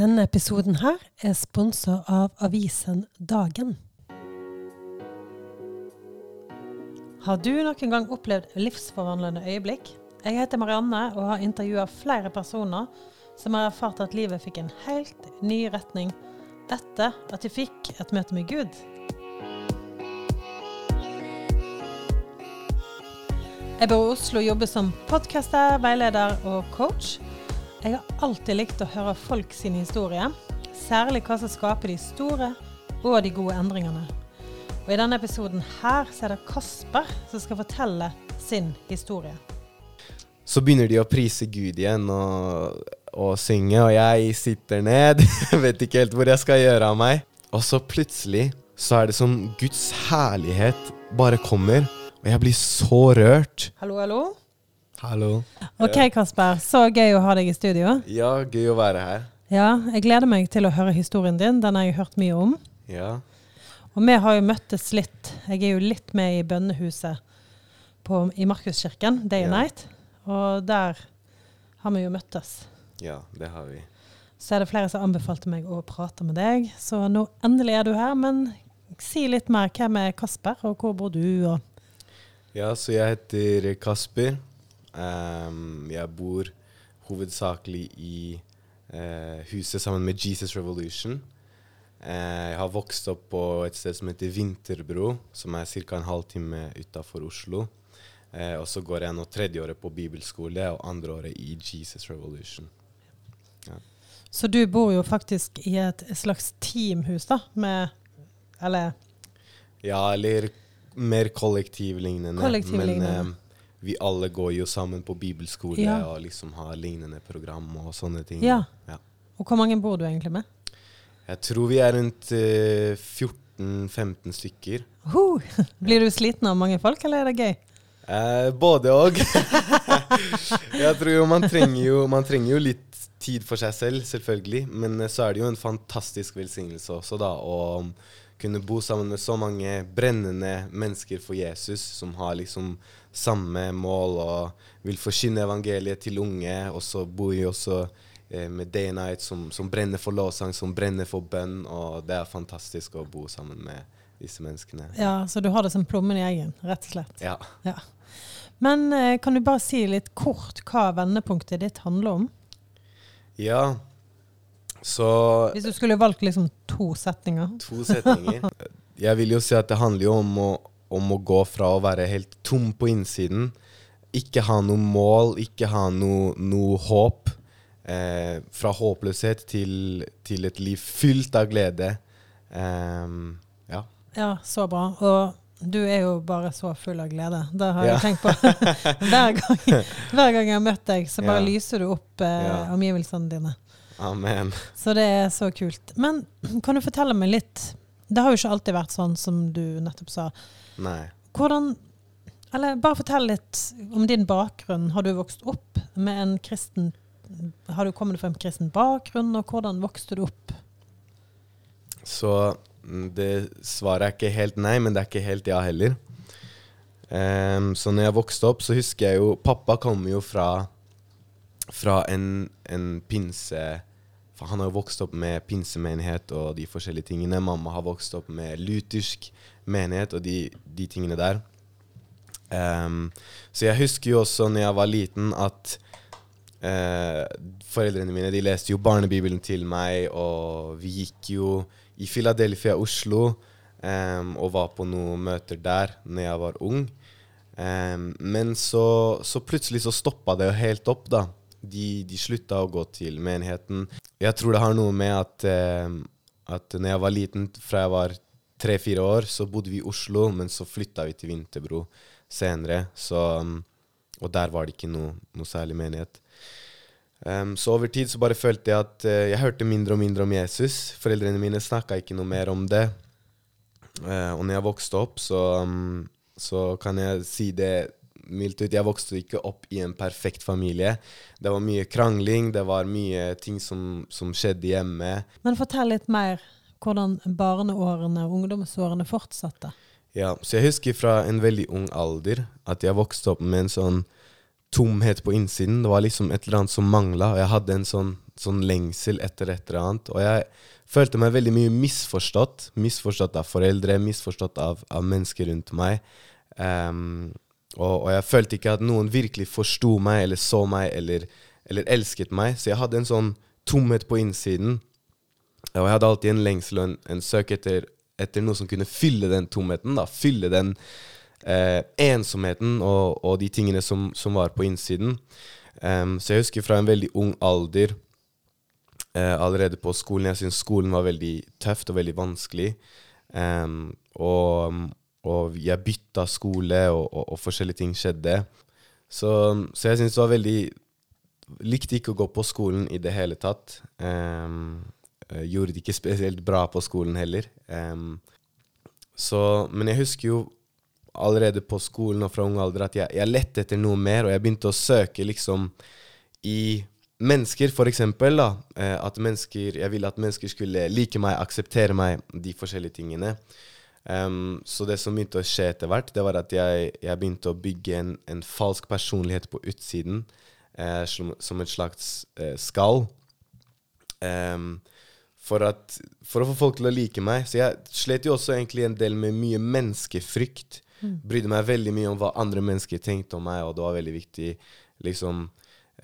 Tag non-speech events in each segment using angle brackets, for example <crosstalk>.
Denne episoden her er sponsa av avisen Dagen. Har du noen gang opplevd livsforvandlende øyeblikk? Jeg heter Marianne og har intervjua flere personer som har erfart at livet fikk en helt ny retning etter at de fikk et møte med Gud. Jeg bor i Oslo og jobber som podcaster, veileder og coach. Jeg har alltid likt å høre folk sine historier, særlig hva som skaper de store og de gode endringene. Og I denne episoden her så er det Kasper som skal fortelle sin historie. Så begynner de å prise Gud igjen og, og synge, og jeg sitter ned, <laughs> vet ikke helt hvor jeg skal gjøre av meg. Og så plutselig så er det som Guds herlighet bare kommer, og jeg blir så rørt. Hallo, hallo. Hallo. Ok, Kasper. Så gøy å ha deg i studio. Ja, gøy å være her. Ja, jeg gleder meg til å høre historien din. Den har jeg hørt mye om. Ja. Og vi har jo møttes litt. Jeg er jo litt med i bønnehuset på, i Markuskirken, Day and Ja. Night. Og der har vi jo møttes. ja, det har vi. Så er det flere som anbefalte meg å prate med deg. Så nå endelig er du her. Men si litt mer. Hvem er Kasper, og hvor bor du? Og Ja, så jeg heter Kasper. Ehm, jeg bor hovedsakelig i uh, huset sammen med Jesus Revolution. Uh, jeg har vokst opp på et sted som heter Vinterbro, som er ca. en halvtime utafor Oslo. Uh, og så går jeg nå tredjeåret på bibelskole og andreåret i Jesus Revolution. Så du bor jo faktisk i et slags teamhus, da, med Eller Ja, eller mer kollektivlignende. Kollektivlignende. Men vi alle går jo sammen på bibelskole Ja. og liksom har lignende program og sånne ting. Ja. ja. Og hvor mange bor du egentlig med? Jeg tror vi er rundt uh, 14-15 stykker. Uh, <laughs> Blir du sliten av mange folk, eller er det gøy? Eh, både og. <laughs> jeg tror jo man trenger jo man trenger jo litt tid for seg selv, selvfølgelig. Men eh, så er det jo en fantastisk velsignelse også, da. Um, kunne bo sammen med så mange brennende mennesker for Jesus, som har liksom samme mål og vil forkynne evangeliet til unge. Og så bor vi også eh, med Day and Night, som, som brenner for lovsang, som brenner for bønn. Og det er fantastisk å bo sammen med disse menneskene. Ja, Så du har det som plommen i eggen, rett og slett. Ja. Ja. Men eh, kan du bare si litt kort hva vendepunktet ditt handler om? ja. Så Hvis du skulle valgt liksom to setninger. To setninger. <laughs> Jeg vil jo si at det handler jo om å, om å gå fra å være helt tom på innsiden, ikke ha noe mål, ikke ha noe, noe håp, eh, fra håpløshet til, til et liv fylt av glede. Eh, ja. Ja, så bra. Og du er jo bare så full av glede. Det har Ja. jeg tenkt på. <laughs> hver, gang, <laughs> hver gang jeg har møtt deg, så bare Ja. lyser du opp eh, omgivelsene dine. Amen. Så det er så kult. Men kan du fortelle meg litt Det har jo ikke alltid vært sånn som du nettopp sa. Nei. Hvordan Eller bare fortell litt om din bakgrunn. Har du vokst opp med en kristen Har du kommet fra en kristen bakgrunn, og hvordan vokste du opp? Så mm, det svaret er ikke helt nei, men det er ikke helt ja heller. Um, så når jeg vokste opp, så husker jeg jo Pappa kommer jo fra, fra en, en pinse for Han har jo vokst opp med pinsemenighet og de forskjellige tingene. Mamma har vokst opp med luthersk menighet og de, de tingene der. Um, så jeg husker jo også når jeg var liten, at uh, foreldrene mine de leste jo barnebibelen til meg, og vi gikk jo i Philadelphia, Oslo, um, og var på noen møter der når jeg var ung. Um, men så, så plutselig så stoppa det jo helt opp, da. De, de slutta å gå til menigheten. Jeg tror det har noe med at, em, at når jeg var liten, fra jeg var tre-fire år, så bodde vi i Oslo, men så flytta vi til Vinterbro senere. Så, og der var det ikke noe, noe særlig menighet. Um, så over tid så bare følte jeg at uh, jeg hørte mindre og mindre om Jesus. Foreldrene mine snakka ikke noe mer om det. Uh, og når jeg vokste opp, så, um, så kan jeg si det mildt ut. Jeg vokste ikke opp i en perfekt familie. Det var mye krangling, det var mye ting som, som skjedde hjemme. Men fortell litt mer hvordan barneårene og ungdomsårene fortsatte. Ja, så jeg husker fra en veldig ung alder at jeg vokste opp med en sånn tomhet på innsiden. Det var liksom et eller annet som mangla, og jeg hadde en sånn, sånn lengsel etter et eller annet. Og jeg følte meg veldig mye misforstått. Misforstått av foreldre, misforstått av, av mennesker rundt meg. Um, og, og, jeg følte ikke at noen virkelig forsto meg eller så meg eller, eller, elsket meg. Så jeg hadde en sånn tomhet på innsiden. Og jeg hadde alltid en lengsel og en, en søk etter, etter, noe som kunne fylle den tomheten. da, Fylle den eh, ensomheten og, og, de tingene som, som var på innsiden. Um, så jeg husker fra en veldig ung alder, eh, allerede på skolen Jeg syntes skolen var veldig tøft og veldig vanskelig. Um, og og jeg bytta skole, og, og, og, forskjellige ting skjedde. Så, så jeg syntes det var veldig Likte ikke å gå på skolen i det hele tatt. Um, gjorde det ikke spesielt bra på skolen heller. Um, så, men jeg husker jo allerede på skolen og fra ung alder at jeg, jeg lette etter noe mer, og jeg begynte å søke liksom i mennesker, for eksempel. Da, eh, at mennesker, jeg ville at mennesker skulle like meg, akseptere meg, de forskjellige tingene. Um, så det som begynte å skje etter hvert, det var at jeg, jeg begynte å bygge en, en, falsk personlighet på utsiden, uh, som, som, et slags uh, skall. Um, for, at, for, å få folk til å like meg. Så jeg slet jo også egentlig en del med mye menneskefrykt. Mm. Brydde meg veldig mye om hva andre mennesker tenkte om meg, og det var veldig viktig liksom,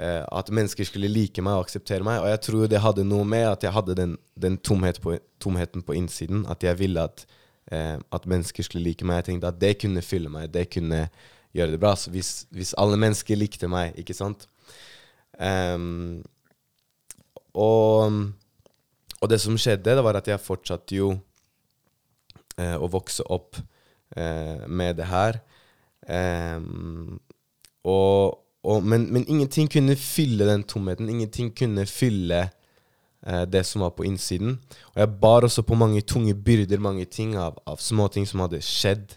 uh, at mennesker skulle like meg og akseptere meg. Og jeg tror det hadde noe med at jeg hadde den, den tomhet på, tomheten på innsiden. At jeg ville at eh, at mennesker skulle like meg. Jeg tenkte at det kunne fylle meg, det kunne gjøre det bra. Så hvis, hvis alle mennesker likte meg, ikke sant um, og, og, det som skjedde, det var at jeg fortsatte jo eh, å vokse opp eh, med det her. Um, og, og, men, men, ingenting kunne fylle den tomheten. Ingenting kunne fylle det som var på innsiden. Og jeg bar også på mange tunge byrder, mange ting av, av småting som hadde skjedd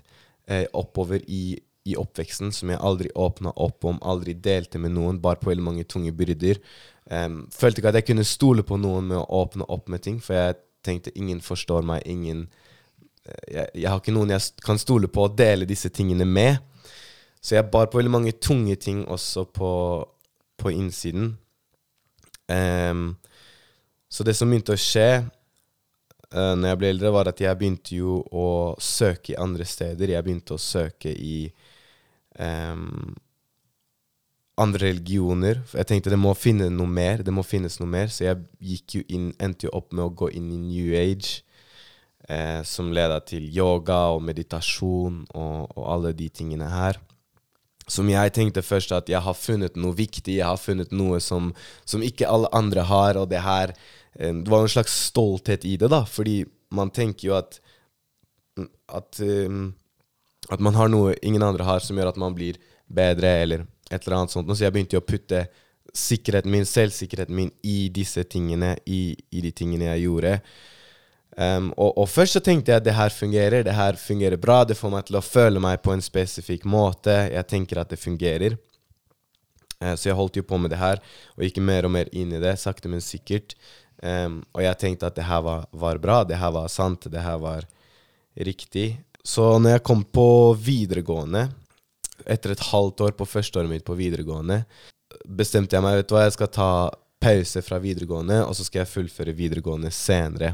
eh, oppover i, i, oppveksten, som jeg aldri åpna opp om, aldri delte med noen. Bar på veldig mange tunge byrder. Um, følte ikke at jeg kunne stole på noen med å åpne opp med ting, for jeg tenkte ingen forstår meg, ingen eh, jeg, jeg, har ikke noen jeg kan stole på å dele disse tingene med. Så jeg bar på veldig mange tunge ting også på, på innsiden. Um, så det som begynte å skje uh, når jeg ble eldre, var at jeg begynte jo å søke i andre steder. Jeg begynte å søke i um, andre religioner. For jeg tenkte det må finne noe mer. Det må finnes noe mer. Så jeg gikk jo inn, endte jo opp med å gå inn i New Age. Eh, som leda til yoga og meditasjon og, og alle de tingene her som jeg tenkte først at jeg har funnet noe viktig, jeg har funnet noe som, som ikke alle andre har, og det her det var en slags stolthet i det, da, fordi man tenker jo at at, um, at man har noe ingen andre har, som gjør at man blir bedre, eller et eller annet sånt. Så jeg begynte jo å putte sikkerheten min, selvsikkerheten min, i disse tingene, i, i de tingene jeg gjorde. Um, og, og, først så tenkte jeg at det her fungerer, det her fungerer bra, det får meg til å føle meg på en spesifikk måte. Jeg tenker at det fungerer. Uh, så jeg holdt jo på med det her, og gikk mer og mer inn i det, sakte, men sikkert. Um, og jeg tenkte at det her var, var, bra, det her var sant, det her var riktig. Så når jeg kom på videregående, etter et halvt år på førsteåret mitt på videregående, bestemte jeg meg vet du hva, jeg skal ta pause fra videregående, og så skal jeg fullføre videregående senere.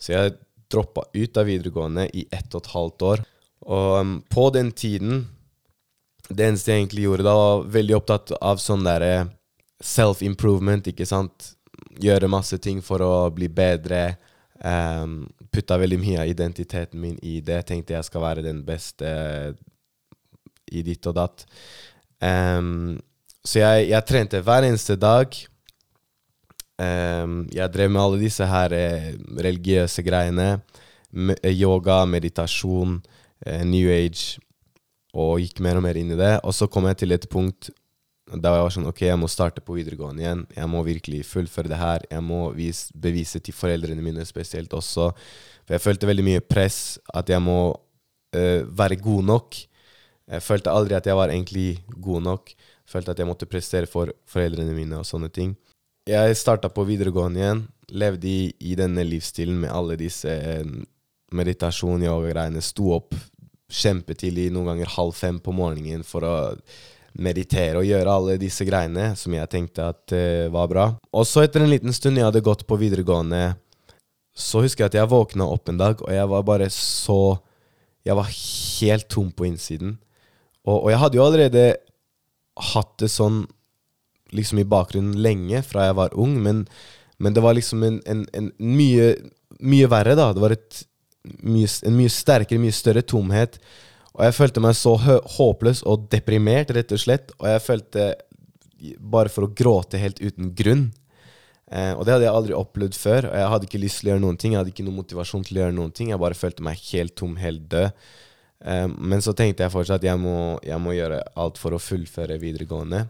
Så jeg droppa ut av videregående i ett og et halvt år. Og um, på den tiden Det eneste jeg egentlig gjorde da, var veldig opptatt av sånn derre self-improvement, ikke sant gjøre masse ting for å bli bedre. Um, putta veldig mye av identiteten min i det. Tenkte jeg skal være den beste i ditt og datt. Um, så jeg, jeg, trente hver eneste dag. Um, jeg drev med alle disse her eh, religiøse greiene. yoga, meditasjon, eh, New Age. Og gikk mer og mer inn i det. Og så kom jeg til et punkt da var jeg sånn Ok, jeg må starte på videregående igjen. Jeg må virkelig fullføre det her. Jeg må vise, bevise til foreldrene mine spesielt også. For jeg følte veldig mye press. At jeg må uh, være god nok. Jeg følte aldri at jeg var egentlig god nok. Følte at jeg måtte prestere for foreldrene mine og sånne ting. Jeg starta på videregående igjen. Levde i, i denne livsstilen med alle disse uh, meditasjon, yoga-greiene. Sto opp kjempetidlig, noen ganger halv fem på morgenen for å meditere og gjøre alle disse greiene som jeg tenkte at uh, var bra. Og så etter en liten stund jeg hadde gått på videregående, så husker jeg at jeg våkna opp en dag, og jeg var bare så Jeg var helt tom på innsiden. Og, og jeg hadde jo allerede hatt det sånn liksom i bakgrunnen lenge, fra jeg var ung, men, men det var liksom en, en, en mye, mye verre, da. Det var et, mye, en mye sterkere, mye større tomhet. Og jeg følte meg så håpløs og deprimert, rett og slett. Og jeg følte bare for å gråte helt uten grunn. Eh, og det hadde jeg aldri opplevd før. Og jeg hadde ikke lyst til å gjøre noen ting. Jeg hadde ikke noen motivasjon til å gjøre noen ting. Jeg bare følte meg helt tom, helt død. Eh, men så tenkte jeg fortsatt at jeg jeg må gjøre alt for å fullføre videregående.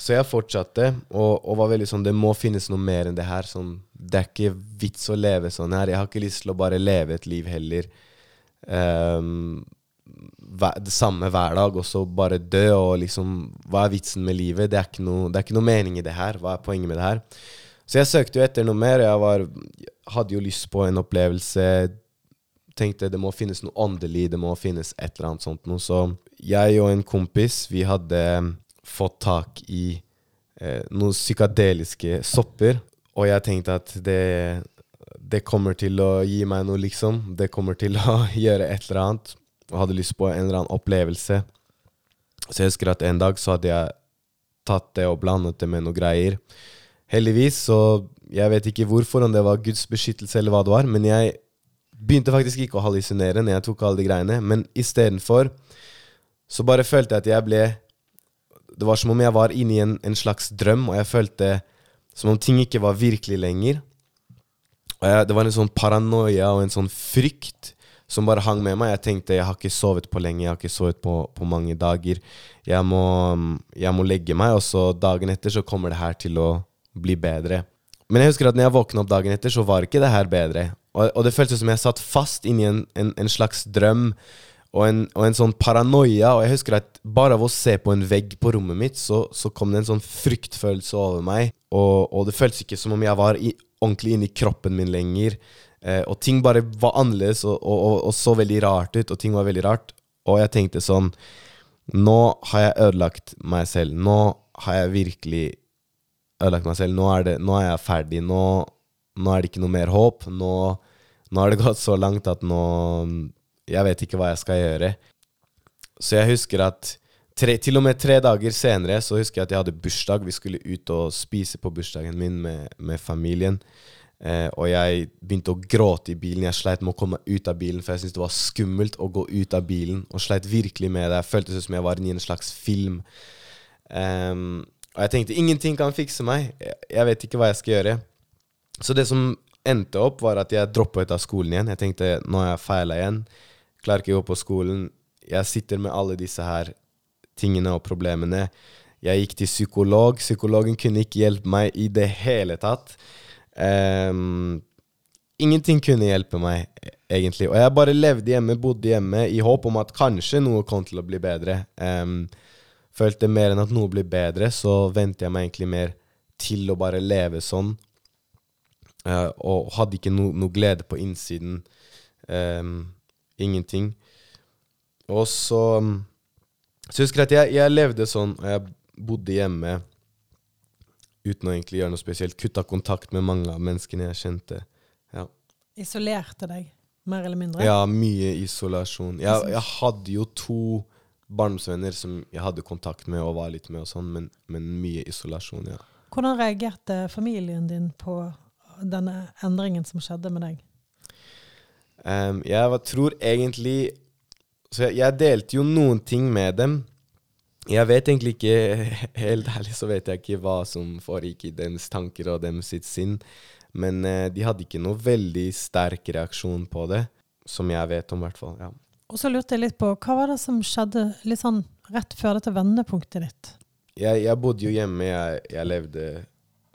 Så jeg fortsatte, og, og, var veldig sånn Det må finnes noe mer enn det her. Sånn, det er ikke vits å leve sånn her. Jeg har ikke lyst til å bare leve et liv heller. Um, det samme hver dag, og så bare dø. Og liksom, hva er vitsen med livet? Det er, ikke noe, er ikke noe mening i det her. Hva er poenget med det her? Så jeg søkte jo etter noe mer. Jeg var, hadde jo lyst på en opplevelse. Tenkte det må finnes noe åndelig, det må finnes et eller annet sånt noe. Så jeg og en kompis, vi hadde fått tak i eh, noen psykadeliske sopper. Og jeg tenkte at det, det kommer til å gi meg noe, liksom. Det kommer til å <laughs> gjøre et eller annet og hadde lyst på en eller annen opplevelse. Så jeg husker at en dag så hadde jeg tatt det og blandet det med noen greier. Heldigvis, så jeg vet ikke hvorfor, om det var Guds beskyttelse eller hva det var, men jeg begynte faktisk ikke å hallusinere når jeg tok alle de greiene. Men istedenfor så bare følte jeg at jeg ble Det var som om jeg var inne i en, en slags drøm, og jeg følte som om ting ikke var virkelig lenger. Og jeg, det var en sånn paranoia og en sånn frykt som bare hang med meg. Jeg tenkte jeg har ikke sovet på lenge, jeg har ikke sovet på, på mange dager. Jeg må, jeg må, legge meg, og så dagen etter så kommer det her til å bli bedre. Men jeg husker at når jeg våkna opp dagen etter, så var ikke det her bedre. Og, og det føltes som jeg satt fast inni en, en, en slags drøm og en, og en, sånn paranoia. Og jeg husker at bare av å se på en vegg på rommet mitt, så, så kom det en sånn fryktfølelse over meg. Og, og det føltes ikke som om jeg var i, ordentlig inni kroppen min lenger. Eh, og ting bare var annerledes og, og, og, så veldig rart ut, og ting var veldig rart. Og jeg tenkte sånn Nå har jeg ødelagt meg selv. Nå har jeg virkelig ødelagt meg selv. Nå er, det, nå er jeg ferdig. Nå, nå, er det ikke noe mer håp. Nå, nå har det <laughs> gått så langt at nå Jeg vet ikke hva jeg skal gjøre. Så jeg husker at tre, til og med tre dager senere så husker jeg at jeg hadde bursdag. Vi skulle ut og spise på bursdagen min med, med familien. Eh, og jeg begynte å gråte i bilen. Jeg sleit med å komme ut av bilen, for jeg syntes det var skummelt å gå ut av bilen. Og sleit virkelig med det. Jeg føltes som jeg var i en slags film. Um, og jeg tenkte ingenting kan fikse meg. Jeg vet ikke hva jeg skal gjøre. Så det som endte opp, var at jeg droppa ut av skolen igjen. Jeg tenkte nå har jeg feila igjen. Klarer ikke å gå på skolen. Jeg sitter med alle disse her tingene og problemene. Jeg gikk til psykolog. Psykologen kunne ikke hjelpe meg i det hele tatt. Um, ingenting kunne hjelpe meg, egentlig. Og jeg bare levde hjemme, bodde hjemme, i håp om at kanskje noe kom til å bli bedre. Um, følte mer enn at noe blir bedre, så ventet jeg meg egentlig mer til å bare leve sånn. Uh, og hadde ikke no, noe glede på innsiden. Um, ingenting. Og så Så husker jeg at jeg, jeg levde sånn, og jeg bodde hjemme uten å egentlig gjøre noe spesielt. Kutta kontakt med mange av menneskene jeg kjente. Ja. Isolerte deg, mer eller mindre? Ja, mye isolasjon. Jeg, jeg hadde jo to barndomsvenner som jeg hadde kontakt med og var litt med, og sånn, men, men, mye isolasjon, ja. Hvordan reagerte familien din på denne endringen som skjedde med deg? Um, jeg tror egentlig Så jeg, jeg delte jo noen ting med dem. Jeg vet egentlig ikke <laughs> Helt ærlig så vet jeg ikke hva som foregikk i deres tanker og deres sitt sinn. Men eh, de hadde ikke noe veldig sterk reaksjon på det, som jeg vet om, i hvert fall. Ja. Og så lurte jeg litt på, hva var det som skjedde litt sånn rett før dette vendepunktet ditt? Jeg, jeg bodde jo hjemme, jeg, jeg, levde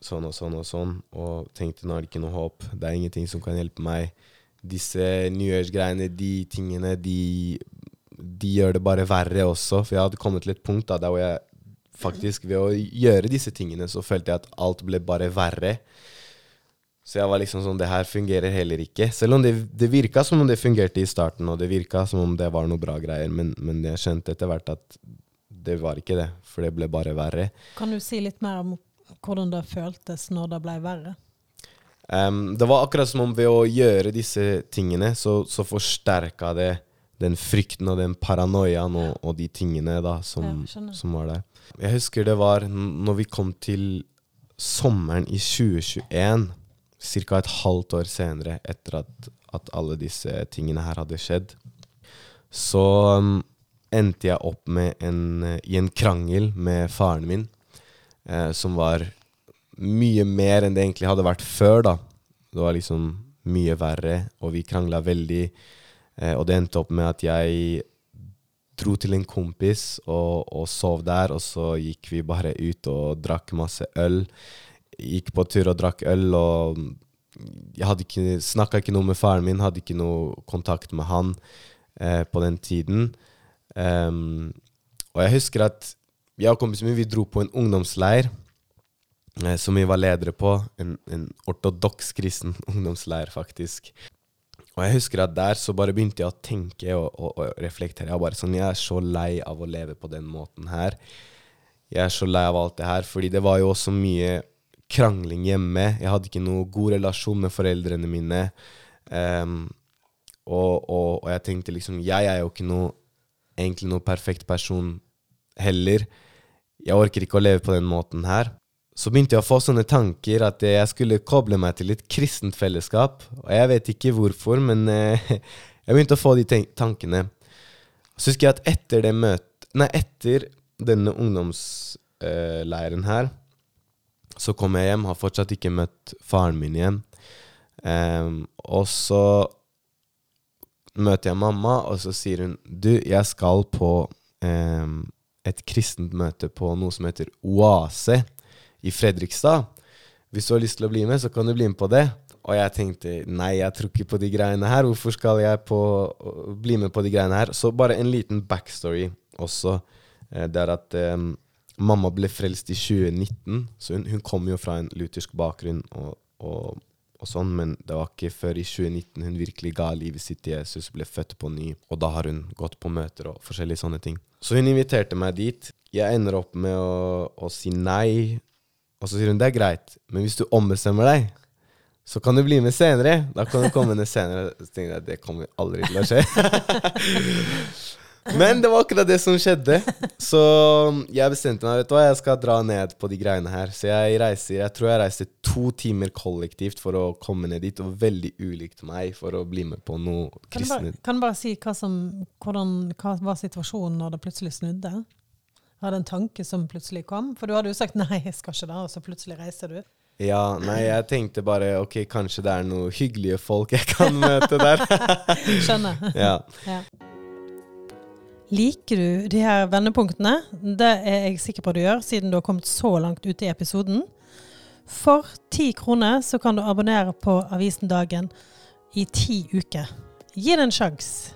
sånn og sånn og sånn, og tenkte nå er det ikke noe håp, det er ingenting som kan hjelpe meg. Disse nyårsgreiene, de tingene, de de gjør det bare verre også. For jeg hadde kommet til et punkt da, der hvor jeg faktisk ved å gjøre disse tingene, så følte jeg at alt ble bare verre. Så jeg var liksom sånn Det her fungerer heller ikke. Selv om det, det virka som om det fungerte i starten, og det virka som om det var noe bra greier, men, men jeg skjønte etter hvert at det var ikke det, for det ble bare verre. Kan du si litt mer om hvordan det føltes når det ble verre? Um, det var akkurat som om ved å gjøre disse tingene, så, så forsterka det den frykten og den paranoiaen og, og de tingene da som, Ja, som var der. Jeg husker det var når vi kom til sommeren i 2021, ca. et halvt år senere etter at, at alle disse tingene her hadde skjedd, så um, endte jeg opp med en, i en krangel med faren min, eh, som var mye mer enn det egentlig hadde vært før, da. Det var liksom mye verre, og vi krangla veldig. Eh, og det endte opp med at jeg dro til en kompis og, og sov der, og så gikk vi bare ut og drakk masse øl. Gikk på tur og drakk øl, og jeg ikke, snakka ikke noe med faren min, hadde ikke noe kontakt med han eh, på den tiden. Um, og jeg husker at jeg og kompisen min vi dro på en ungdomsleir eh, som vi var ledere på. En, en ortodoks kristen <laughs> ungdomsleir, faktisk. Og jeg husker at der så bare begynte jeg å tenke og, og, og reflektere. Jeg bare sånn, jeg er så lei av å leve på den måten her. Jeg er så lei av alt det her, fordi det var jo også mye krangling hjemme. Jeg hadde ikke noe god relasjon med foreldrene mine. Um, og, og, jeg tenkte liksom, jeg er jo ikke noe, egentlig noe perfekt person heller. Jeg orker ikke å leve på den måten her. Så begynte jeg å få sånne tanker at jeg skulle koble meg til et kristent fellesskap. Og jeg vet ikke hvorfor, men eh, <laughs> jeg begynte å få de tankene. Så husker jeg at etter det møtet Nei, etter denne ungdomsleiren her, så kom jeg hjem, har fortsatt ikke møtt faren min igjen. Em, og så møter jeg mamma, og så sier hun Du, jeg skal på et kristent møte på noe som heter Oase i Fredrikstad. Hvis du har lyst til å bli med, så kan du bli med på det. Og jeg tenkte nei, jeg tror ikke på de greiene her. Hvorfor skal jeg på, bli med på de greiene her? Så bare en liten backstory også. Eh, Det er at um, mamma ble frelst i 2019. Så hun, hun kom jo fra en luthersk bakgrunn og, og, og sånn, men det var ikke før i 2019 hun virkelig ga livet sitt til Jesus, ble født på ny. Og da har hun gått på møter og forskjellige sånne ting. Så hun inviterte meg dit. Jeg ender opp med å, å si nei. Og så sier hun det er greit, men hvis du ombestemmer deg, så kan du bli med senere. Da kan du komme ned senere. Så tenker jeg det kommer aldri til å skje. <laughs> Men det var akkurat det som skjedde. Så jeg bestemte meg, vet du hva, jeg skal dra ned på de greiene her. Så jeg reiser, jeg tror jeg reiste to timer kollektivt for å komme ned dit, og veldig ulikt meg for å bli med på noe Kan du bare, kristne. kan du bare si hva, som, hvordan, hva var situasjonen når det plutselig snudde? Var det en tanke som plutselig kom? For du hadde jo sagt <laughs> nei, jeg skal ikke det, og så plutselig reiser du. Ja, nei, jeg tenkte bare ok, kanskje det er noen hyggelige folk jeg kan møte der. <laughs> Skjønner. <laughs> ja. Ja. Liker du de her vendepunktene? Det er jeg sikker på du gjør, siden du har kommet så langt ute i episoden. For ti kroner så kan du abonnere på Avisen Dagen i ti uker. Gi det en sjanse.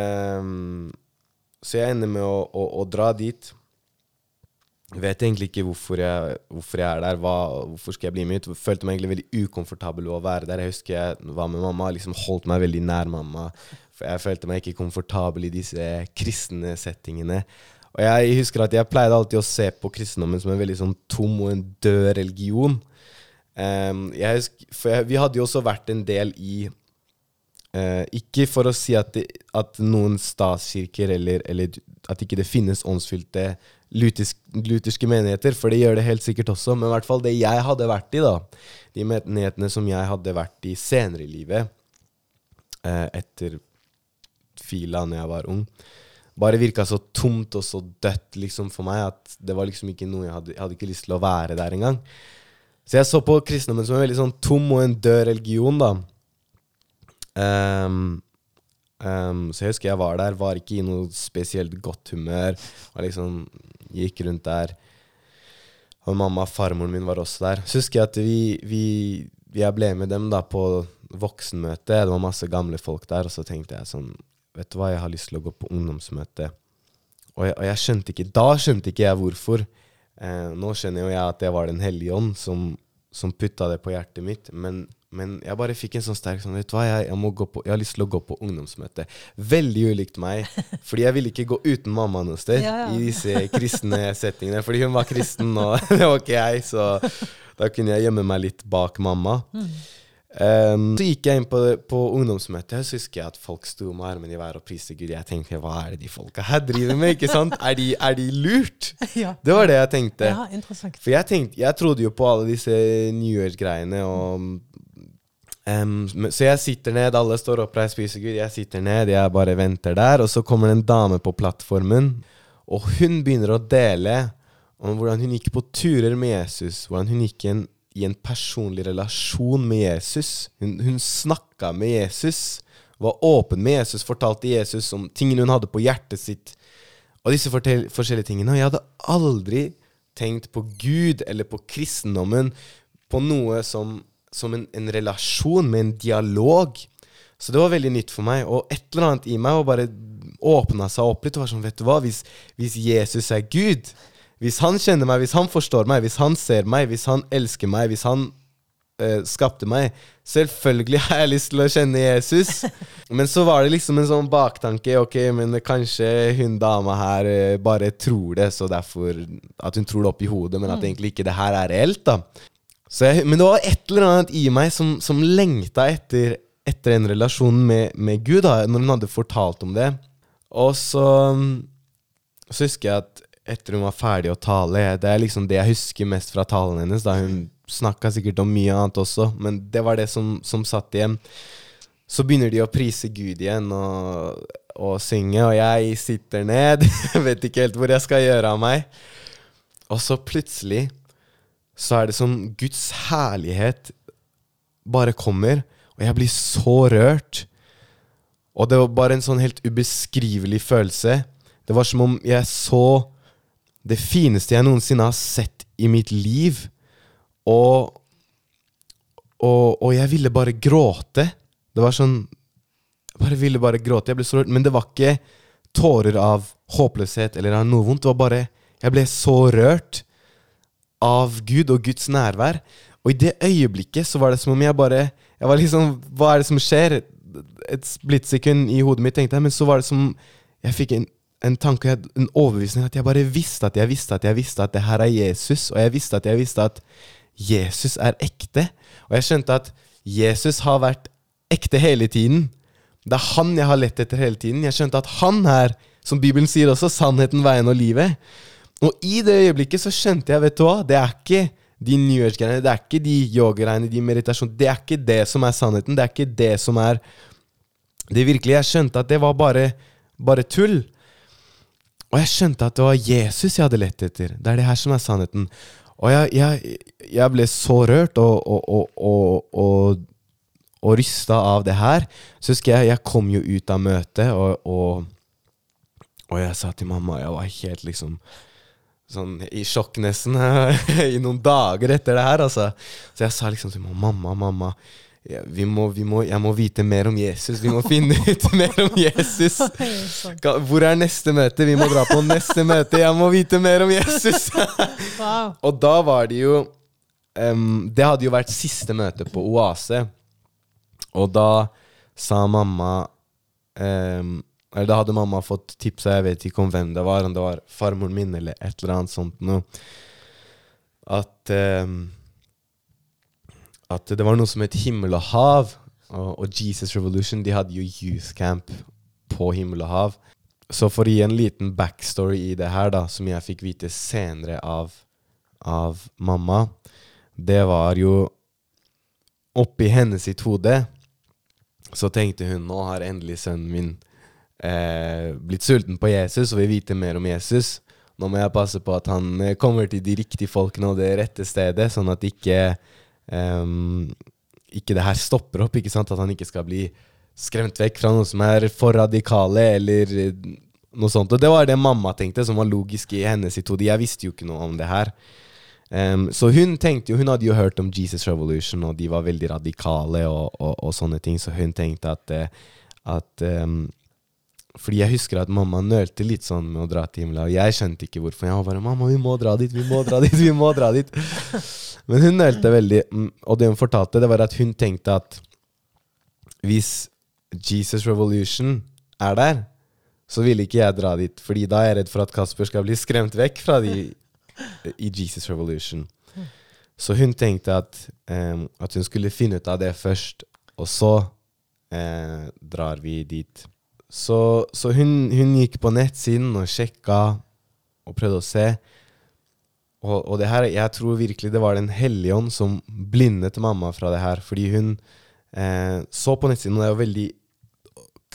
Ehm, så jeg ender med å, å, å dra dit. Vet egentlig ikke hvorfor jeg, hvorfor jeg er der. Hva, hvorfor skal jeg bli med ut? Følte meg egentlig veldig ukomfortabel å være der. Jeg husker jeg var med mamma, liksom holdt meg veldig nær mamma. For jeg følte meg ikke komfortabel i disse kristne settingene. Og jeg husker at jeg pleide alltid å se på kristendommen som en veldig sånn tom og en død religion. Um, jeg husker, for jeg, vi hadde jo også vært en del i Eh, ikke for å si at, det, at noen statskirker eller, eller at ikke det finnes åndsfylte lutisk, lutherske menigheter, for det gjør det helt sikkert også, men i hvert fall det jeg hadde vært i, da, de menighetene som jeg hadde vært i senere i livet, eh, etter fila når jeg var ung, bare virka så tomt og så dødt liksom for meg at det var liksom ikke noe jeg hadde, jeg hadde ikke lyst til å være der engang. Så jeg så på kristendommen som en veldig sånn tom og en død religion, da. Ehm, um, så jeg husker jeg var der, var ikke i noe spesielt godt humør. Og liksom gikk rundt der. Og mamma og farmoren min var også der. Så husker jeg at vi, vi, jeg ble med dem da på voksenmøte. Det var masse gamle folk der. Og så tenkte jeg sånn Vet du hva, jeg har lyst til å gå på ungdomsmøte. Og jeg, og jeg skjønte ikke Da skjønte ikke jeg hvorfor. Eh, nå skjønner jo jeg at det var Den hellige ånd som, som putta det på hjertet mitt. Men, men jeg bare fikk en sånn sterk sånn Vet du hva, jeg, jeg, på, jeg har lyst til å gå på ungdomsmøte. Veldig ulikt meg, <laughs> fordi jeg ville ikke gå uten mamma noe sted Ja, ja. i disse kristne <laughs> settingene. Fordi hun var kristen, og <laughs> det var ikke jeg, så da kunne jeg gjemme meg litt bak mamma. Um, så gikk jeg inn på, på ungdomsmøtet, og så husker jeg at folk sto med armene i været og priste Gud. Jeg tenkte hva er det de folka her driver med? ikke sant? Er de, er de lurt? ja. Det var det jeg tenkte. ja, interessant. For jeg tenkte, jeg trodde jo på alle disse New Year-greiene og men- Så jeg sitter ned, alle står oppreist, spiser Gud. Jeg sitter ned, jeg bare venter der. Og så kommer det en dame på plattformen, og hun begynner å dele om hvordan hun gikk på turer med Jesus. Hvordan hun gikk i en, i en personlig relasjon med Jesus. Hun, hun snakka med Jesus, var åpen med Jesus, fortalte Jesus om tingene hun hadde på hjertet sitt. Og disse forskjellige tingene. Og jeg hadde aldri tenkt på Gud eller på kristendommen på noe som, som en, en relasjon med en dialog. Så det var veldig nytt for meg. Og et eller annet i meg var bare åpna seg opp litt og var sånn, vet du hva, hvis, hvis Jesus er Gud, hvis han kjenner meg, hvis han forstår meg, hvis han ser meg, hvis han elsker meg, hvis han eh, skapte meg. Selvfølgelig har jeg lyst til å kjenne Jesus. <laughs> Men så var det liksom en sånn baktanke. Ok, men kanskje hun dama her eh, bare tror det, så derfor at hun tror det oppi hodet, men at egentlig ikke det her er reelt, da. Jeg, men det var et eller annet i meg som, som lengta etter, etter en relasjon med, med Gud, da, når hun hadde fortalt om det. Og så, så husker jeg at etter hun var ferdig å tale Det er liksom det jeg husker mest fra talen hennes. Da Hun snakka sikkert om mye annet også, men det var det som, som satt igjen. Så begynner de å prise Gud igjen og, og synge, og jeg sitter ned. <laughs> Jeg vet ikke helt hvor jeg skal gjøre av meg. Og så plutselig så er det som Guds herlighet bare kommer, og jeg blir så rørt. Og det var bare en sånn helt ubeskrivelig følelse. Det var som om jeg så det fineste jeg noensinne har sett i mitt liv. Og, og, og jeg ville bare gråte. Det var sånn Jeg bare ville bare gråte. Jeg ble så rørt. Men det var ikke tårer av håpløshet eller av noe vondt. Det var bare Jeg ble så rørt av Gud og Guds nærvær. Og i det øyeblikket så var det som om jeg bare Jeg var liksom Hva er det som skjer? Et splittsekund i hodet mitt tenkte jeg, men så var det som Jeg fikk en en tanke, en overbevisning, at jeg bare visste at jeg visste at jeg visste at det her er Jesus, og jeg visste at jeg visste at Jesus er ekte. Og jeg skjønte at Jesus har vært ekte hele tiden. Det er han jeg har lett etter hele tiden. Jeg skjønte at han er, som Bibelen sier også, sannheten, veien og livet. Og i det øyeblikket så skjønte jeg, vet du hva, det er ikke de New Age-greiene, det er ikke de yogagreiene, de meditasjon, det er ikke det som er sannheten, det er ikke det som er det virkelige. Jeg skjønte at det var bare, bare tull. Og jeg skjønte at det var Jesus jeg hadde lett etter. Det er det her som er sannheten. Og jeg, jeg, jeg ble så rørt og, og, og, og, og, rysta av det her. Så husker jeg jeg kom jo ut av møtet, og jeg sa til mamma Jeg var helt liksom sånn i sjokk nesten <laughs> i noen dager etter det her, altså. Så jeg sa liksom til mamma Mamma. Ja, vi må, vi må, jeg må vite mer om Jesus. Vi må finne <laughs> ut mer om Jesus. <laughs> Sånn. Hvor er neste møte? Vi må dra på neste møte. Jeg må vite mer om Jesus. Wow. Og da var det jo um, Det hadde jo vært siste møte på Oase. Og da sa mamma Eller da hadde mamma fått tipsa, jeg vet ikke om hvem det var, om det var farmoren min eller et eller annet sånt noe, at em, at det var noe som het Himmel og hav. Og, og Jesus Revolution de hadde jo youth camp på Himmel og hav. Så for å gi en liten backstory i det her, da, som jeg fikk vite senere av, av mamma, det var jo Oppi hennes sitt hode så tenkte hun nå har endelig sønnen min eh, blitt sulten på Jesus og vil vite mer om Jesus. Nå må jeg passe på at han eh, kommer til de riktige folkene og det rette stedet, sånn at ikke um, ikke det her stopper opp, ikke sant? At han ikke skal bli skremt vekk fra noe som er for radikale, eller eh, noe sånt. Og det var det mamma tenkte, som var logisk i hennes hode. Jeg visste jo ikke noe om det her. Um, så hun tenkte jo, hun hadde jo hørt om Jesus Revolution, og de var veldig radikale og, og, og sånne ting, så hun tenkte at, at ehm, fordi jeg husker at mamma nølte litt sånn med å dra til himmelen. Og jeg skjønte ikke hvorfor. Jeg var bare 'Mamma, vi må dra dit, vi må dra dit, vi må dra dit'. <laughs> Men hun nølte veldig. mm, Og det hun fortalte, det var at hun tenkte at hvis Jesus Revolution er der, så ville ikke jeg dra dit. Fordi da er jeg redd for at Kasper skal bli skremt vekk fra de <laughs> i Jesus Revolution. Så hun tenkte at, um, at hun skulle finne ut av det først, og så uh, drar vi dit. Så, så hun, hun gikk på nettsiden og sjekka og prøvde å se. Og, og det her, jeg tror virkelig det var Den hellige ånd som blindet mamma fra det her. Fordi hun eh, så på nettsiden, og det er jo veldig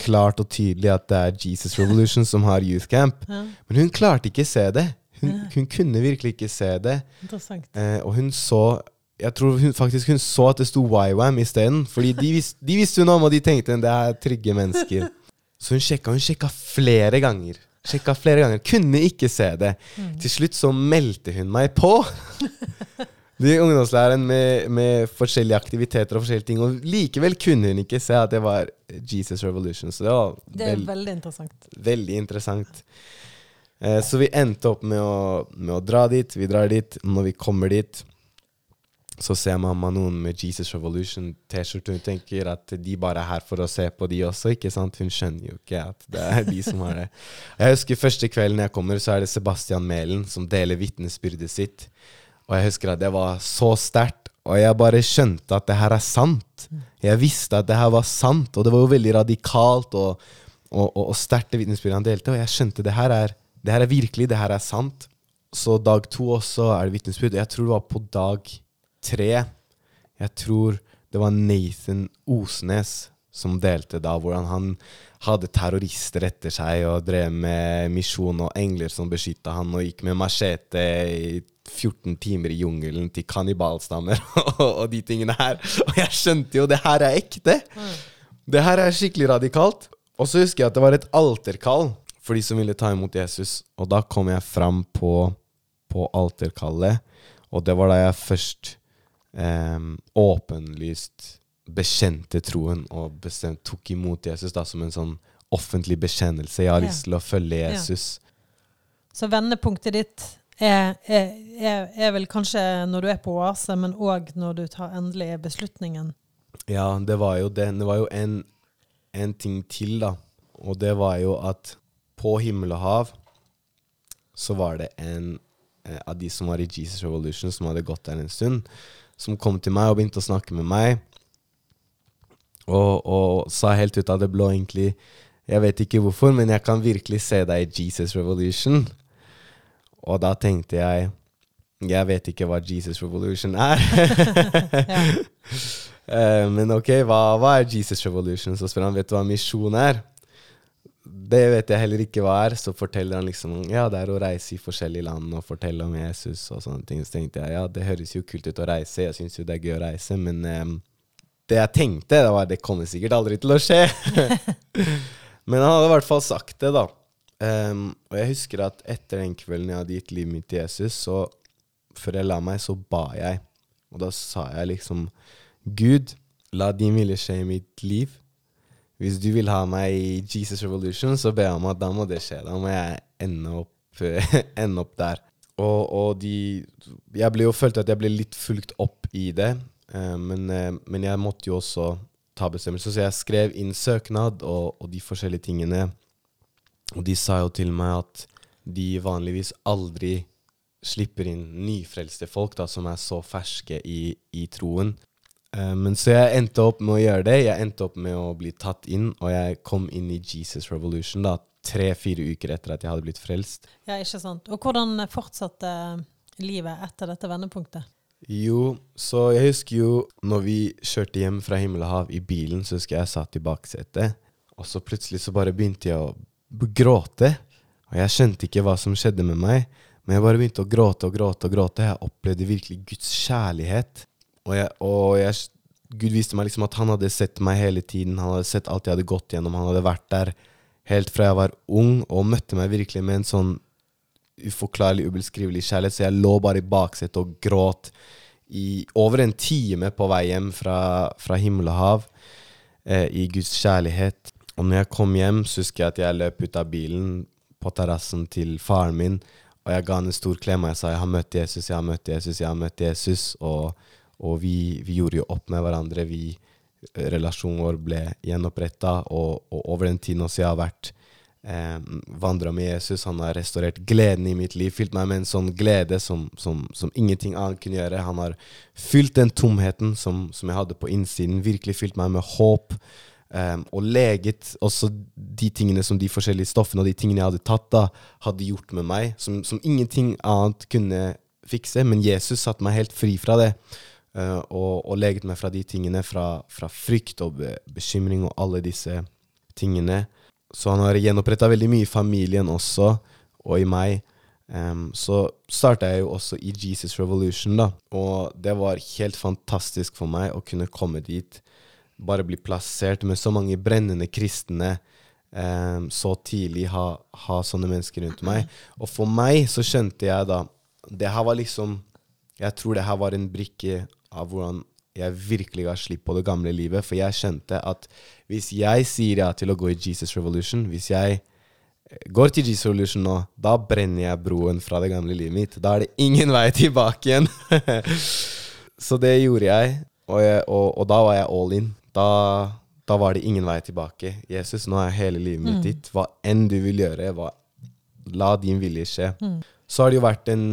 klart og tydelig at det er Jesus Revolution som har Youth Camp. Ja, Men hun klarte ikke se det. Hun, hun kunne virkelig ikke se det. Eh, og hun så Jeg tror hun, faktisk hun så at det sto YWAM isteden. Fordi de, vis, de visste hun om, og de tenkte det er trygge mennesker. <laughs> Så hun sjekka, hun sjekka flere ganger. Sjekka flere ganger. Kunne ikke se det. Mm. Til slutt så meldte hun meg på. <laughs> De ungdomslæreren med, med forskjellige aktiviteter og forskjellige ting. Og likevel kunne hun ikke se at det var Jesus Revolution. Så det var Det er veld, veldig interessant. Veldig interessant. Eh, så vi endte opp med å, med å dra dit. Vi drar dit. Når vi kommer dit, så ser mamma noen med Jesus Revolution-T-skjorte. Hun tenker at de bare er her for å se på de også, ikke sant? Hun skjønner jo ikke at det er de som har det. Jeg husker første kvelden jeg kommer, så er det Sebastian Mælen som deler vitnesbyrdet sitt. Og jeg husker at det var så sterkt, og jeg bare skjønte at det her er sant. Jeg visste at det her var sant, og det var jo veldig radikalt og, og, og, og sterkt det vitnesbyrdet han delte, og jeg skjønte det her er, det her er virkelig, det her er sant. Så dag to også er det vitnesbyrd. Jeg tror det var på dag tre. Jeg tror det var Nathan Osnes som delte da, hvordan han hadde terrorister etter seg og drev med misjon og engler som beskytta han, og gikk med machete i 14 timer i jungelen til kannibalstammer <laughs> og, de tingene her. Og jeg skjønte jo det her er ekte! Det her er skikkelig radikalt. Og så husker jeg at det var et alterkall for de som ville ta imot Jesus. Og da kom jeg fram på, på alterkallet, og det var da jeg først em, åpenlyst bekjente troen og bestemt tok imot Jesus da som en sånn offentlig bekjennelse. Jeg har lyst til å følge Ja. Jesus. Så vendepunktet ditt er, er, er, er vel kanskje når du er på oase, men òg når du tar endelig beslutningen. Ja, det var jo det. Det var jo en, en ting til, da. Og det var jo at på himmel og hav så var det en eh, av de som var i Jesus Revolution, som hadde gått der en stund, som kom til meg og begynte å snakke med meg. Og, og sa helt ut av det blå egentlig Jeg vet ikke hvorfor, men jeg kan virkelig se deg i Jesus Revolution. Og da tenkte jeg Jeg vet ikke hva Jesus Revolution er. <laughs> Ja. uh, <laughs> men ok, hva, hva er Jesus Revolution? Så spør han, vet du hva misjon er? Det vet jeg heller ikke hva er. Så forteller han liksom ja, det er å reise i forskjellige land og fortelle om Jesus og sånne ting. Så tenkte jeg ja, det høres jo kult ut å reise. Jeg syns jo det er gøy å reise, men eh, det jeg tenkte, det var det kommer sikkert aldri til å skje. <laughs> men han hadde i hvert fall sagt det, da. Um, og jeg husker at etter den kvelden jeg hadde gitt livet mitt til Jesus, så før jeg la meg, så ba jeg. Og da sa jeg liksom Gud, la din vilje skje i mitt liv. Hvis du vil ha meg i Jesus Revolution, så ber jeg om at da må det skje. Da må jeg ende opp, <laughs> ende opp der. Og, og de Jeg ble jo følte at jeg ble litt fulgt opp i det, eh, men, eh, men jeg måtte jo også ta bestemmelser. Så jeg skrev inn søknad og, og de forskjellige tingene. Og de sa jo til meg at de vanligvis aldri slipper inn nyfrelste folk da, som er så ferske i, i troen. Eh, men så jeg endte opp med å gjøre det. Jeg endte opp med å bli tatt inn, og jeg kom inn i Jesus Revolution da, tre-fire uker etter at jeg hadde blitt frelst. ja, ikke sant. Og hvordan fortsatte livet etter dette vendepunktet? Jo, så jeg husker jo når vi kjørte hjem fra himmel og hav i bilen, så husker jeg jeg satt i baksetet, og så plutselig så bare begynte jeg å gråte. Og jeg skjønte ikke hva som skjedde med meg, men jeg bare begynte å gråte og gråte og gråte. Jeg opplevde virkelig Guds kjærlighet. Og, jeg, og jeg, Gud viste meg liksom at han hadde sett meg hele tiden. Han hadde sett alt jeg hadde gått gjennom. Han hadde vært der helt fra jeg var ung, og møtte meg virkelig med en sånn uforklarlig, ubeskrivelig kjærlighet. Så jeg lå bare i baksetet og gråt i over en time på vei hjem fra, fra himmel og hav eh, i Guds kjærlighet. Og når jeg kom hjem, så husker jeg at jeg løp ut av bilen på terrassen til faren min, og jeg ga han en stor klem, og jeg sa jeg har møtt Jesus, jeg har møtt Jesus, jeg har møtt Jesus. Og, og vi, vi, gjorde jo opp med hverandre. Vi, relasjonen vår ble gjenoppretta, og, og, over den tiden også jeg har vært eh, vandra med Jesus. Han har restaurert gleden i mitt liv, fylt meg med en sånn glede som, som, som ingenting annet kunne gjøre. Han har fylt den tomheten som, som jeg hadde på innsiden, virkelig fylt meg med håp. Um, og leget også de tingene som de forskjellige stoffene og de tingene jeg hadde tatt, da, hadde gjort med meg, som, som ingenting annet kunne fikse. Men Jesus satte meg helt fri fra det, uh, og, og, leget meg fra de tingene, fra, fra frykt og be bekymring og alle disse tingene. Så han har gjenoppretta veldig mye i familien også, og i meg. Um, så starta jeg jo også i Jesus Revolution, da, og det var helt fantastisk for meg å kunne komme dit bare bli plassert med så mange brennende kristne um, så tidlig, ha, ha, sånne mennesker rundt meg. Og for meg så skjønte jeg da Det her var liksom Jeg tror det her var en brikke av hvordan jeg virkelig ga slipp på det gamle livet. For jeg skjønte at hvis jeg sier ja til å gå i Jesus Revolution, hvis jeg går til Jesus Revolution nå, da brenner jeg broen fra det gamle livet mitt. Da er det ingen vei tilbake igjen. <laughs> så det gjorde jeg, og, jeg og, og da var jeg all in da, da, var det ingen vei tilbake. Jesus, nå er hele livet mitt mm. ditt. Hva enn du vil gjøre, hva, la din vilje skje. Mm. Så har det jo vært en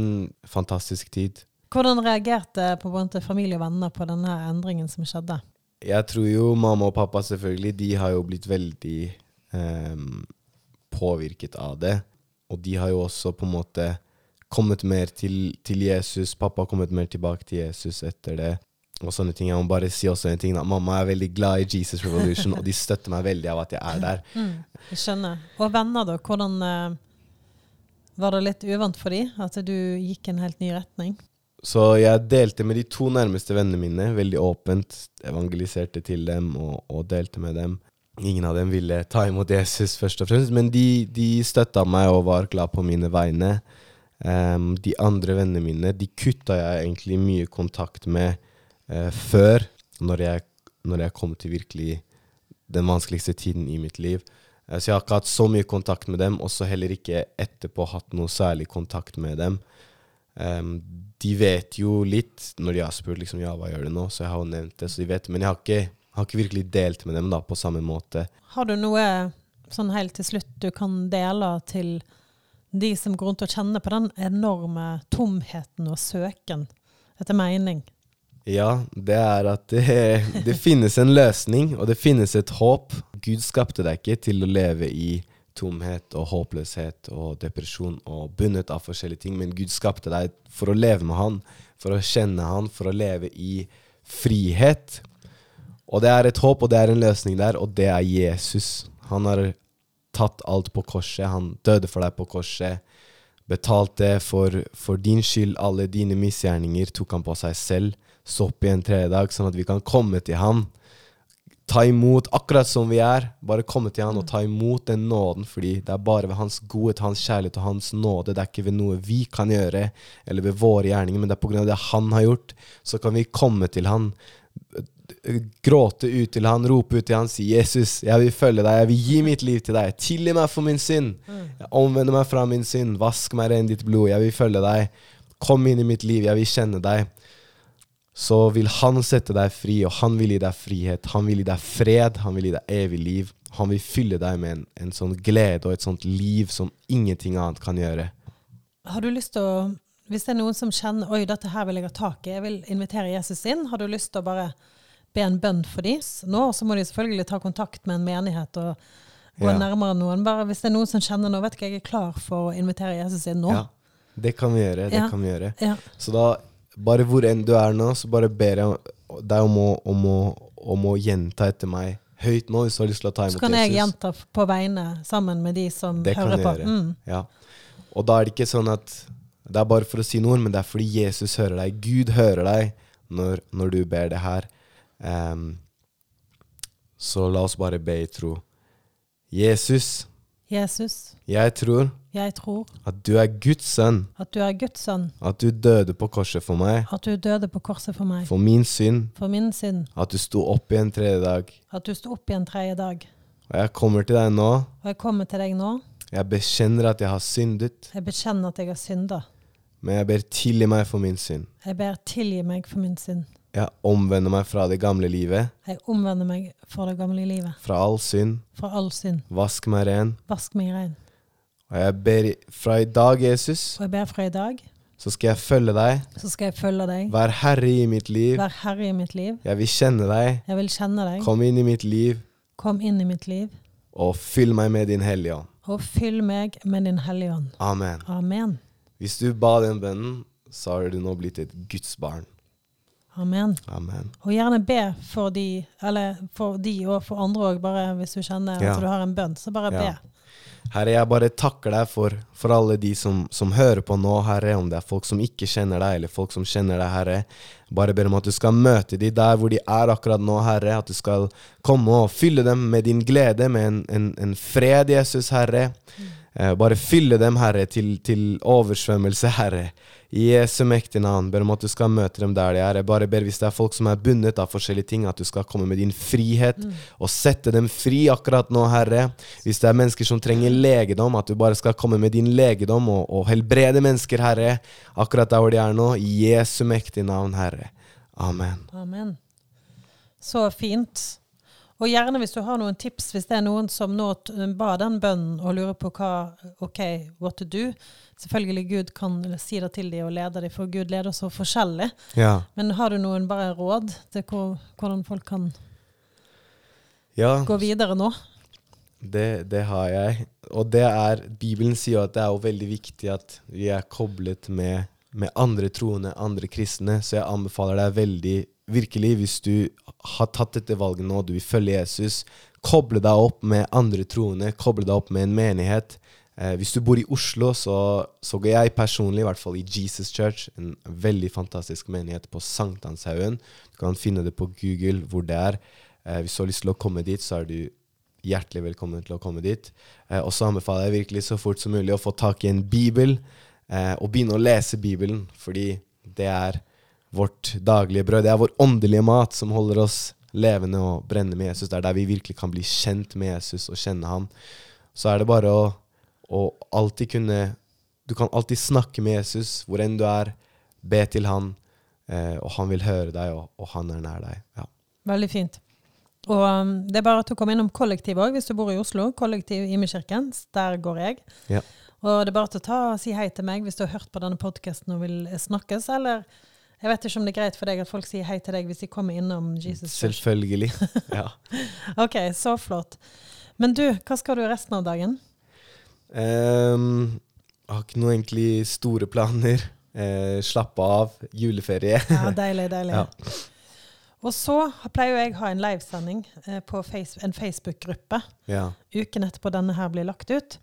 fantastisk tid. Hvordan reagerte på både familie og venner på denne endringen som skjedde? Jeg tror jo mamma og pappa selvfølgelig, de har jo blitt veldig eh, påvirket av det. Og de har jo også på en måte kommet mer til, til Jesus. Pappa har kommet mer tilbake til Jesus etter det og sånne ting. Jeg må bare si også en ting da. Mamma er veldig glad i Jesus Revolution, og de støtter meg veldig av at jeg er der. Mm, jeg skjønner. Og venner, da? Hvordan eh, Var det litt uvant for dem at du gikk en helt ny retning? Så jeg delte med de to nærmeste vennene mine veldig åpent. Evangeliserte til dem og, og delte med dem. Ingen av dem ville ta imot Jesus, først og fremst, men de, de støtta meg og var glad på mine vegne. Um, de andre vennene mine de kutta jeg egentlig mye kontakt med uh, før, når jeg, når jeg, kom til virkelig den vanskeligste tiden i mitt liv. Uh, så jeg har ikke hatt så mye kontakt med dem, og så heller ikke etterpå hatt noe særlig kontakt med dem. Um, de vet jo litt når de har spurt liksom, ja, hva gjør du nå, så jeg har jo nevnt det, så de vet Men jeg har ikke, har ikke virkelig delt med dem da, på samme måte. Har du noe sånn helt til slutt du kan dele til de som går rundt og kjenner på den enorme tomheten og søken etter mening? Ja, det er at det, det, finnes en løsning, og det finnes et håp. Gud skapte deg ikke til å leve i tomhet og håpløshet og depresjon og bundet av forskjellige ting, men Gud skapte deg for å leve med Han, for å kjenne Han, for å leve i frihet. Og det er et håp, og det er en løsning der, og det er Jesus. Han har tatt alt på korset. Han døde for deg på korset. Betalte for, for din skyld. Alle dine misgjerninger tok han på seg selv Så opp igjen tredje dag, sånn at vi kan komme til Han. Ta imot akkurat som vi er. Bare komme til Han og ta imot den nåden, fordi det er bare ved Hans godhet, Hans kjærlighet og Hans nåde. Det er ikke ved noe vi kan gjøre, eller ved våre gjerninger, men det er pga. det Han har gjort. Så kan vi komme til Han, gråte ut til Han, rope ut til Han, si 'Jesus, jeg vil følge deg, jeg vil gi mitt liv til deg'. Tilgi meg for min synd. Jeg omvender meg fra min synd. Vask meg ren ditt blod. Jeg vil følge deg. Kom inn i mitt liv. Jeg vil kjenne deg så vil han sette deg fri, og han vil gi deg frihet. Han vil gi deg fred, han vil gi deg evig liv. Han vil fylle deg med en, en sånn glede og et sånt liv som ingenting annet kan gjøre. Har du lyst til å, Hvis det er noen som kjenner oi, dette her vil jeg ha tak i, jeg vil invitere Jesus inn, har du lyst til å bare be en bønn for dem? Nå så må de selvfølgelig ta kontakt med en menighet og gå ja. nærmere noen. Bare hvis det er noen som kjenner nå, vet ikke jeg er klar for å invitere Jesus inn nå. Ja, det kan vi gjøre. det ja. kan vi gjøre. Ja. Så da bare hvor enn du er nå, så bare ber jeg deg om å, om å, om å gjenta etter meg høyt nå, hvis du har lyst til å ta imot Jesus. Så kan jeg gjenta på vegne, sammen med de som det hører på. Mm. Ja. Og da er det ikke sånn at det er bare for å si noen, men det er fordi Jesus hører deg. Gud hører deg når, når du ber det her. Um, så la oss bare be i tro. Jesus, Jesus, jeg tror jeg tror at du er Guds sønn. At du er Guds sønn. At du døde på korset for meg. At du døde på korset for meg. For min synd. For min synd. At du sto opp igjen tredje dag. At du sto opp igjen tredje dag. Og jeg kommer til deg nå. Og jeg kommer til deg nå. Jeg bekjenner at jeg har syndet, Jeg bekjenner at jeg har synda. men jeg ber tilgi meg for min synd. Jeg ber tilgi meg for min synd. Jeg omvender meg fra det gamle livet, Jeg omvender meg fra det gamle livet. fra all synd. Fra all synd. Vask meg ren. Vask meg ren. Og jeg ber fra i dag, Jesus, Og jeg ber fra i dag, så skal jeg følge deg. så skal jeg følge deg. Vær herre i mitt liv. Vær herre i mitt liv. Jeg vil kjenne deg. Jeg vil kjenne deg. Kom inn i mitt liv Kom inn i mitt liv. og fyll meg med din Hellige Ånd. Og fyll meg med din Hellige Ånd. Amen. Amen. Hvis du ba den bønnen, så har du nå blitt et Guds barn. Amen. Amen. Og gjerne be for de, eller for de og for andre òg, bare hvis du kjenner Ja. at du har en bønn. Så bare Ja. be. Herre, jeg bare takker deg for, for alle de som, som hører på nå, Herre. Om det er folk som ikke kjenner deg, eller folk som kjenner deg, Herre. Bare ber om at du skal møte de der hvor de er akkurat nå, Herre. At du skal komme og fylle dem med din glede, med en, en, en fred, Jesus, Herre. Eh, bare fylle dem, Herre, til, til oversvømmelse, Herre. I Jesu mektige navn. Ber om at du skal møte dem der de er. Jeg bare ber hvis det er folk som er bundet av forskjellige ting, at du skal komme med din frihet og sette dem fri akkurat nå, Herre. Hvis det er mennesker som trenger legedom, at du bare skal komme med din legedom og, og helbrede mennesker, Herre, akkurat der hvor de er nå. I Jesu mektige navn, Herre. Amen. Amen. Så fint. Og gjerne hvis du har noen tips, hvis det er noen som nå ba den bønnen og lurer på hva OK, what to do. Selvfølgelig Gud kan si det til dem og lede dem, for Gud leder så forskjellig. Ja. Men har du noen bare råd til hvor, hvordan folk kan ja. gå videre nå? Det, det har jeg. Og det er Bibelen sier jo at det er jo veldig viktig at vi er koblet med, med andre troende, andre kristne, så jeg anbefaler deg veldig, virkelig, hvis du har tatt dette valget nå, du vil følge Jesus, koble deg opp med andre troende, koble deg opp med en menighet. Eh, hvis du bor i Oslo, så, så går jeg personlig, i hvert fall i Jesus Church, en veldig fantastisk menighet på Sankthanshaugen. Du kan finne det på Google hvor det er. Eh, hvis du har lyst til å komme dit, så er du hjertelig velkommen til å komme dit. Eh, og så anbefaler jeg virkelig så fort som mulig å få tak i en bibel eh, og begynne å lese Bibelen, fordi det er vårt daglige brød. Det er vår åndelige mat som holder oss levende og brennende med Jesus. Det er der vi virkelig kan bli kjent med Jesus og kjenne ham. Så er det bare å, å alltid kunne Du kan alltid snakke med Jesus hvor enn du er. Be til han, eh, og han vil høre deg, og, og han er nær deg. Ja. Veldig fint. Og um, det er bare at å komme innom kollektiv òg, hvis du bor i Oslo. Kollektiv Imekirken. Der går jeg. Ja. Og det er bare til å ta og si hei til meg hvis du har hørt på denne podkasten og vil snakkes, eller jeg vet ikke om det er greit for deg at folk sier hei til deg hvis de kommer innom Jesus Selvfølgelig. <laughs> Ja. Ok, så flott. Men du, hva skal du resten av dagen? Um, jeg har ikke noe egentlig store planer. Uh, slappe av. Juleferie. Ja, deilig, deilig. Ja. Og så pleier jeg å ha en livesending eh, på face, en Facebook-gruppe ja. uken etterpå denne her blir lagt ut.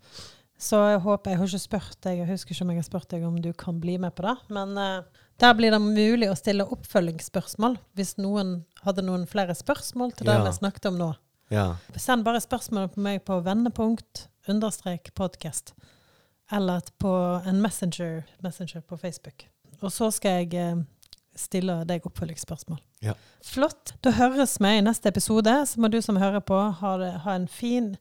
Så jeg håper Jeg har ikke spurt deg, jeg husker ikke om jeg har spurt deg om du kan bli med på det. Men uh, der blir det mulig å stille oppfølgingsspørsmål hvis noen hadde noen flere spørsmål til det Ja. vi snakket om nå. ja. Send bare spørsmål på meg på vendepunkt understrek podcast. Eller på en messenger, messenger på Facebook. Og så skal jeg eh, stille deg oppfølgingsspørsmål. Ja. Flott. Da høres vi i neste episode. Så må du som hører på, ha, det, ha en fin,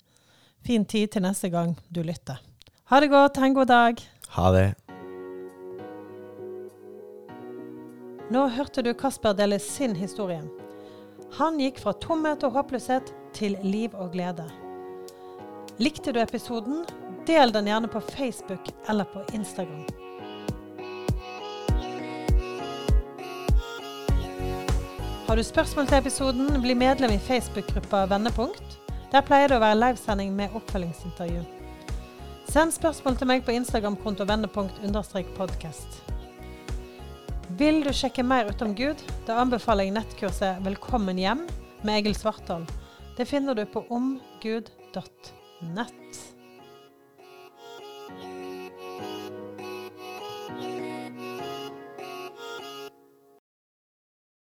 fin tid til neste gang du lytter. Ha det godt. Ha en god dag. Ha det. Nå hørte du Kasper dele sin historie. Han gikk fra tomhet og håpløshet til liv og glede. Likte du episoden? Del den gjerne på Facebook eller på Instagram. Har du spørsmål til episoden, bli medlem i Facebook-gruppa Vendepunkt. Der pleier det å være livesending med oppfølgingsintervju. Send spørsmål til meg på Instagram-konto vendepunkt-podkast. Vil du sjekke mer ut om Gud, da anbefaler jeg nettkurset 'Velkommen hjem' med Egil Svartdal. Det finner du på omgud.nett.